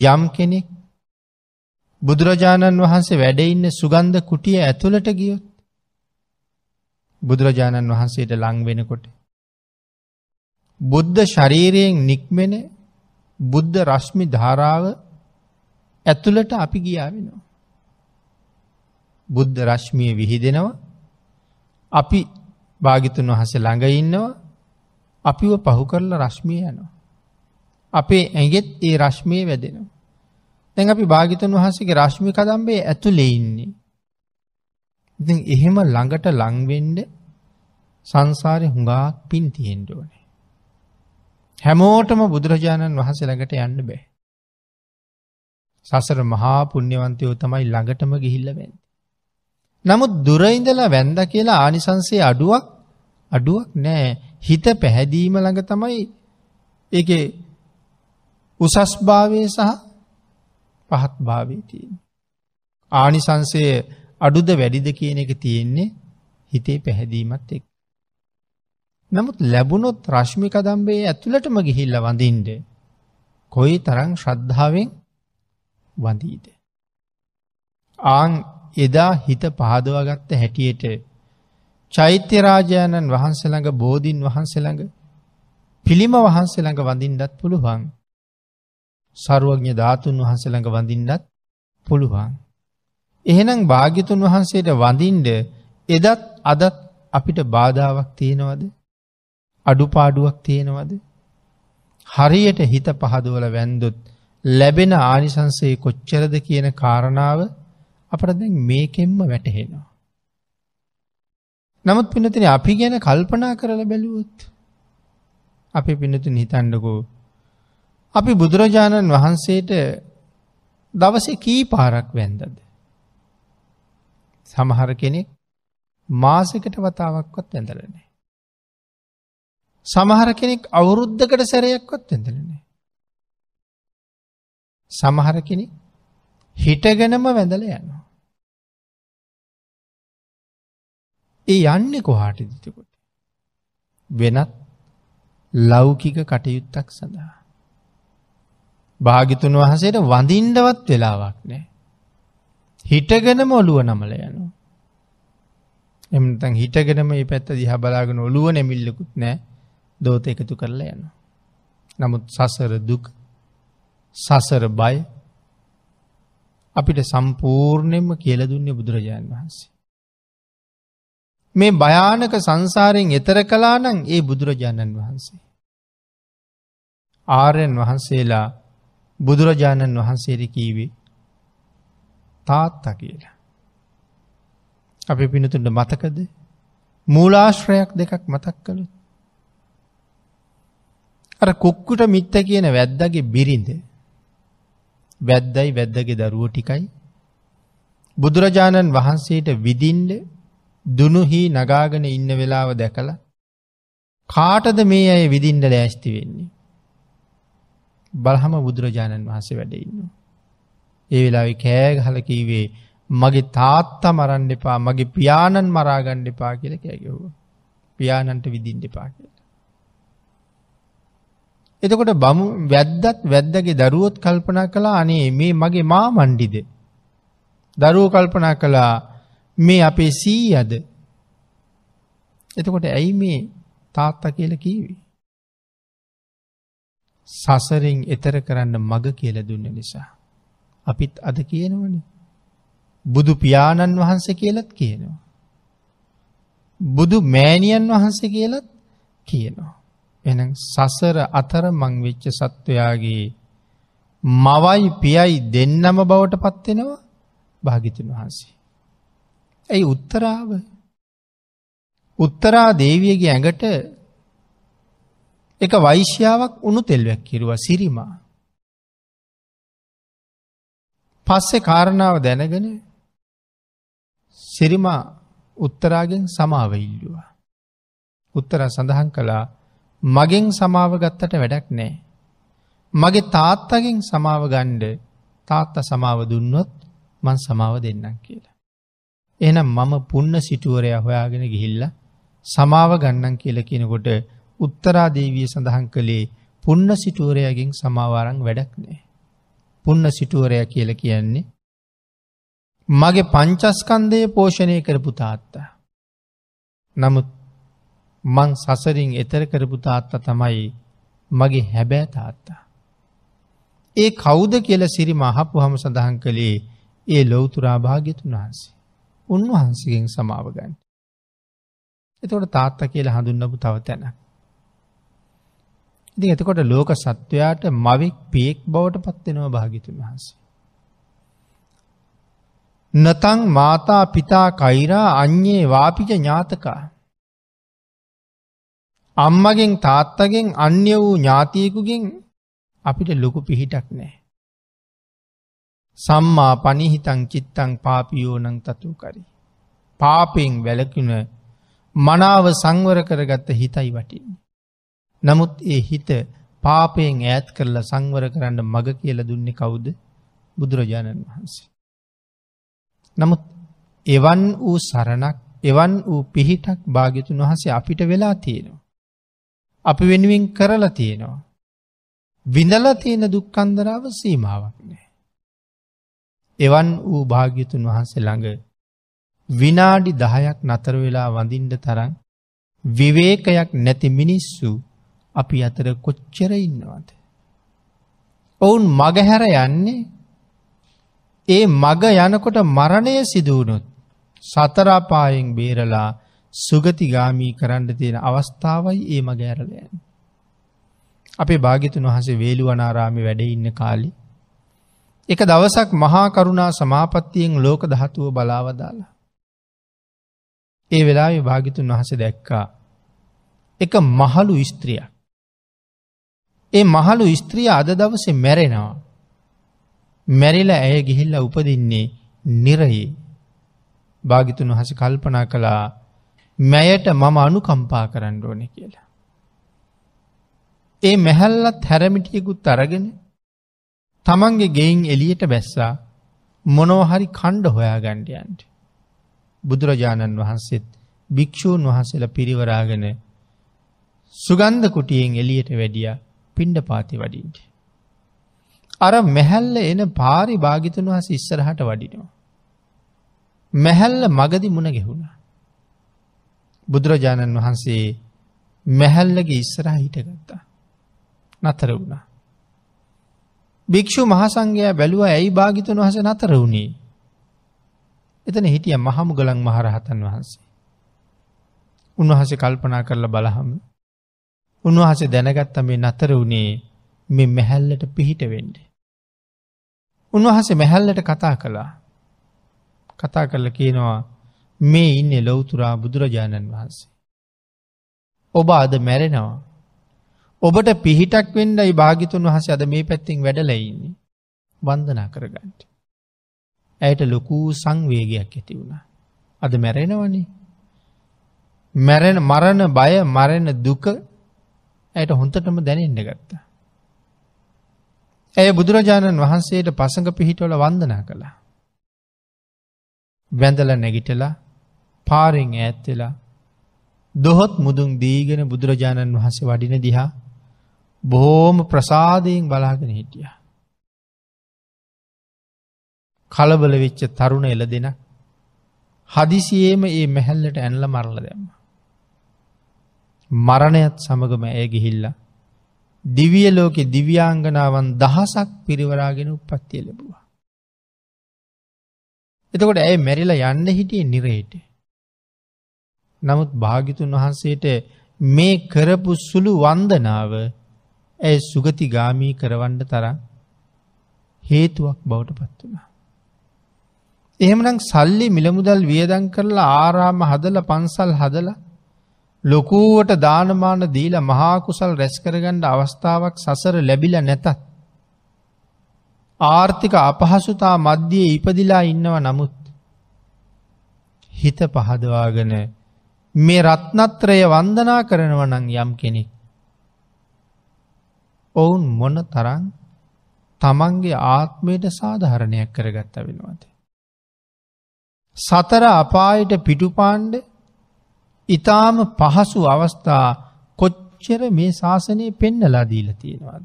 යම් කෙනෙක් බුදුරජාණන් වහන්සේ වැඩඉන්න සුගන්ධ කුටිය ඇතුළට ගියොත් බුදුරජාණන් වහන්සේට ලංවෙනකොට. බුද්ධ ශරීරයෙන් නික්මෙන බුද්ධ රශ්මි ධාරාව ඇතුළට අපි ගියා වෙනවා. බුද්ධ රශ්මිය විහිදෙනවා අපි භාගිතුන් වහස ළඟ ඉන්නවා අපිව පහු කරලා රශ්මිය යනවා. අපේ ඇගෙත් ඒ රශ්මිය වැදෙනවා. තැන් අපි භාගිතන් වහසගේ රශ්මි කදම්බේ ඇතුලේ ඉන්නේ. ඉති එහෙම ළඟට ලංවෙන්ඩ සංසාරය හුඟාක් පින් තියෙන්ට ඕනේ. හැමෝටම බුදුරජාණන් වහස ළඟට යන්න බෑ. සසර මහා පුුණ්‍යවන්තයෝ තමයි ළඟටම ගිහිල්ල වැන්න. නමුත් දුරයිඳලා වැන්ද කියලා ආනිසන්සේ අඩුවක් අඩුවක් නෑ හිත පැහැදීම ළඟ තමයි ඒ උසස් භාවය සහ පහත් භාවී තියෙන්. ආනිසංසය අඩුද වැඩිද කියන එක තියෙන්නේ හිතේ පැහැදීමත් එක්. නමුත් ලැබුණොත් රශ්මි කදම්බේ ඇතුළටම ගිහිල්ල වඳින්ට කොයි තරං ශ්‍රද්ධාවෙන් වඳීද. ආං එදා හිත පහදවගත්ත හැටියට චෛත්‍යරාජාණන් වහන්සළඟ බෝධීන් වහන්සළඟ පිළිම වහන්සළඟ වඳින්ඩත් පුළුවන්. සරුවඥ ධාතුන් වහන්සළඟ වඳින්නත් පුළුවන්. එහෙනම් භාගිතුන් වහන්සේට වඳින්ඩ එදත් අදත් අපිට බාධාවක් තියෙනවද අඩුපාඩුවක් තියෙනවද හරියට හිත පහදුවල වැන්දුත් ලැබෙන ආනිසන්සේ කොච්චරද කියන කාරණාව අපට දැන් මේකෙන්ම වැටහෙනවා. නමුත් පිනතින අපි ගැන කල්පනා කරල බැලුවොත් අපි පිනතුන් හිතන්නකෝ අපි බුදුරජාණන් වහන්සේට දවසේ කී පාරක් වැන්දද. සමහර කෙනෙක් මාසකට වතාවක්වත් ඇඳලනේ. සමහර කෙනෙක් අවුරුද්ධකට සැරයක්වත් ඇඳලනේ. සමහර කෙනෙක් හිටගෙනම වැඳල යනවා. ඒ යන්නේ කොහාට දිතකොට. වෙනත් ලෞකික කටයුත්තක් සඳහා. භාගිතුන් වහසේට වඳින්ඩවත් වෙලාවක් නෑ. හිටගෙනම ඔළුව නමල යනු. එමතන් හිටගෙනම ඒ පැත්ත දිහ බලාගෙන ඔළුව නැමිල්ලකුත් නෑ දෝත එකතු කරලා යන. නමුත් සසර දුක් සසර බය අපිට සම්පූර්ණයෙන්ම කියල දුන්නේ බුදුරජාණන් වහන්සේ. මේ භයානක සංසාරයෙන් එතර කලානං ඒ බුදුරජාණන් වහන්සේ. ආරයන් වහන්සේලා බුදුරජාණන් වහන්සේට කීවේ තාත්තා කියලා. අපි පිනතුන්ට මතකද මූලාශ්‍රයක් දෙකක් මතක් කළු. අර කුක්කුට මිත්ත කියන වැද්දගේ බිරිඳ වැද්දයි වැද්දගේ දරුව ටිකයි බුදුරජාණන් වහන්සේට විදින්ඩ දුනුහි නගාගෙන ඉන්න වෙලාව දැකලා කාටද මේ අය විදින්ඩ ලෑස්ති වෙන්නේ. බලහම බුදුරජාණන් වහන්සේ වැඩඉන්න. ඒ වෙලාවෙ කෑගහල කීවේ මගේ තාත්තා මරන්න එපා මගේ පියාණන් මරාගණ්ඩ එපා කියල කෑගෙව්ව. පියාණන්ට විදින්ට එපා කියල. එතකොට බමු වැද්දත් වැද්දගේ දරුවොත් කල්පනා කලා අනේ මේ මගේ මා මණ්ඩිද. දරුව කල්පනා කළා මේ අපේ සී අද. එතකොට ඇයි මේ තාත්තා කියල කීවී. සසරින් එතර කරන්න මග කියල දුන්න නිසා. අපිත් අද කියනවන. බුදු පියාණන් වහන්සේ කියලත් කියනවා. බුදු මෑණියන් වහන්සේ කියලත් කියනවා. එන සසර අතර මංවෙච්ච සත්වයාගේ මවයි පියයි දෙන්නම බවට පත්වෙනවා භාගිතුන් වහන්සේ. ඇයි උත්තරාව උත්තරා දේවියගේ ඇඟට එක වෛශ්‍යාවක් උනු තෙල්වැක් කිරුව සිරිමා. පස්සෙ කාරණාව දැනගෙන සිරිමා උත්තරාගෙන් සමාව ඉල්ලුවා. උත්තර සඳහන් කළා මගෙන් සමාව ගත්තට වැඩක් නෑ. මගේ තාත්තගෙන් සමාව ගණ්ඩ තාත්ත සමාව දුන්නොත් මන් සමාව දෙන්නම් කියලා. එනම් මම පුන්න සිටුවරය හොයාගෙන ගිහිල්ල සමාව ගන්නන් කියල කියනකොට උත්තරාදේවිය සඳහන් කළේ පුන්න සිටුවරයගෙන් සමාවාරං වැඩක් නෑ. පුන්න සිටුවරය කියල කියන්නේ. මගේ පංචස්කන්දය පෝෂණය කරපු තාත්තා. නමුත් මං සසරින් එතර කරපු තාත්තා තමයි මගේ හැබෑ තාත්තා. ඒ කෞුද කියල සිරි මහපු හම සඳහන් කළේ ඒ ලොවතුරා භාග්‍යතුන් වහන්සේ. උන්වහන්සගෙන් සමාවගන්න. එතකොට තාත්ත කියල හඳුන්නපු තව තැන. ඉති එතකොට ලෝක සත්වයාට මවෙක් පියෙක් බවට පත්වෙනවා භාගිතුන් වහන්සේ. නතං මාතා පිතා කෛරා අන්යේ වාපිජ ඥාතකා. අම්මගෙන් තාත්තගෙන් අන්‍ය වූ ඥාතියකුගෙන් අපිට ලොකු පිහිටක් නෑ. සම්මා පනිහිතං චිත්තං පාපියෝනං තතු කරි. පාපෙන් වැලකුණ මනාව සංවර කරගත්ත හිතයි වටින්නේ. නමුත් ඒ හිත පාපයෙන් ඈත් කරලා සංවර කරන්න මග කියල දුන්නේ කවුද බුදුරජාණන් වහන්සේ. නමුත් එවන් වූ සරණක් එවන් වූ පිහිටක් භාග්‍යතුන් වහසේ අපිට වෙලා තියෙනවා. අපි වෙනුවෙන් කරලා තියෙනවා. විඳල තියෙන දුක්කන්දරාව සීමාවක් නෑ. එවන් වූ භාග්‍යතුන් වහන්සේ ළඟ විනාඩි දහයක් නතර වෙලා වඳින්ඩ තරන් විවේකයක් නැති මිනිස්සු අපි අතර කොච්චර ඉන්නවද. ඔවුන් මගහැර යන්නේ ඒ මග යනකොට මරණය සිදුවනොත් සතරාපායෙන් බේරලා සුගතිගාමී කරන්න තියෙන අවස්ථාවයි ඒ මගෑරලයන්. අපේ භාගිතුන් වහසේ වේළුවනාරාමි වැඩ ඉන්න කාලි. එක දවසක් මහා කරුණා සමාපත්තියෙන් ලෝක දහතුව බලාවදාලා. ඒ වෙලා භාගිතුන් වහස දැක්කා. එක මහලු ස්ත්‍රියක්. ඒ මහලු ස්ත්‍රිය අද දවසේ මැරෙනවා. මැරිල ඇය ගිහිල්ල උපදින්නේ නිරයේ භාගිතුන් වහස කල්පනා කළා මැයට මම අනුකම්පා කරන්න ඕන කියලා. ඒ මැහැල්ලත් හැරමිටියකුත් අරගෙන තමන්ගේ ගෙයින් එලියට බැස්සා මොනෝහරි කණ්ඩ හොයා ගණ්ඩයන්ට. බුදුරජාණන් වහන්සේත් භික්‍ෂූන් වහන්සේල පිරිවරාගෙන සුගන්ධ කුටියෙන් එලියට වැඩිය පිණ්ඩ පාති වඩින්ට. අර මැහැල්ල එන පාරි භාගිතන් වහස ඉස්සරහට වඩිනවා. මැහැල්ල මගදි මුණ ගෙහුණා. බුදුරජාණන් වහන්සේ මැහැල්ලගේ ඉස්සරහ හිටගත්තා. නතර වුණා. භික්‍ෂු මහසංගයා බැලුව ඇයි භාගිතන් වහස නතර වුණේ. එතන හිටිය මහමුගලන් මහරහතන් වහන්සේ. උන්වහස කල්පනා කරලා බලහම. උන්වහස දැනගත්ත මේ නතර වුණේ මෙ මැහැල්ලට පිහිට වෙන්ඩ. උන්වහස මැහැල්ලට කතා කළා. කතා කරල කියනවා මේ ඉන්න ලොවතුරා බුදුරජාණන් වහන්සේ. ඔබ අද මැරෙනවා. ඔබට පිහිටක් වෙන්ඩයි භාගිතුන් වහස අද මේ පැත්තිෙන් වැඩලයින්නේ වන්දනා කරගන්නට. ඇයට ලොකූ සංවේගයක් ඇති වුණා. අද මැරෙනවනේ. මැරෙන මරණ බය මරණ දුක ඇයට හොන්තටම දැනෙන්ට ගත්තා. ඇය බුදුරජාණන් වහන්සේට පසඟ පිහිටවල වන්දනා කළා. වැඳල නැගිටලා පාරෙන් ඈත්වෙලා දොහොත් මුදුන් දීගෙන බුදුරජාණන් වහස වඩින දිහා බොහෝම ප්‍රසාදයෙන් බලාගෙන හිටිය. කලබල වෙච්ච තරුණ එල දෙෙන හදිසියේම ඒ මැහැල්ලට ඇන්ල මරල දැම්ම. මරණයත් සමගම ඇය ගිහිල්ලා දිවිය ලෝකෙ දිව්‍යාංගනාවන් දහසක් පිරිවරාගෙන උපත්තිය ලැබවා. එතකොට ඇය මැරිලා යන්න හිටිය නිරේට. නමුත් භාගිතුන් වහන්සේට මේ කරපු සුළු වන්දනාව ඇය සුගති ගාමී කරවන්න තරම් හේතුවක් බවට පත් වුණා. එහෙමනම් සල්ලි මිලමුදල් වියදන් කරලා ආරාම හදල පන්සල් හදලා ලොකූවට දානමාන දීල මහාකුසල් රැස්කරගණ්ඩ අවස්ථාවක් සසර ලැබිල නැතත්. ආර්ථික අපහසුතා මධ්‍යයේ ඉපදිලා ඉන්නව නමුත් හිත පහදවාගෙන මේ රත්නත්‍රය වන්දනා කරනවනං යම් කෙනෙක්. ඔවුන් මොන තරන් තමන්ගේ ආත්මයට සාධහරණයක් කරගත්ත වෙනවාද. සතර අපායට පිටුපාණ්ඩ ඉතාම පහසු අවස්ථා කොච්චර මේ ශාසනය පෙන්නලා දීල තියෙනවාද.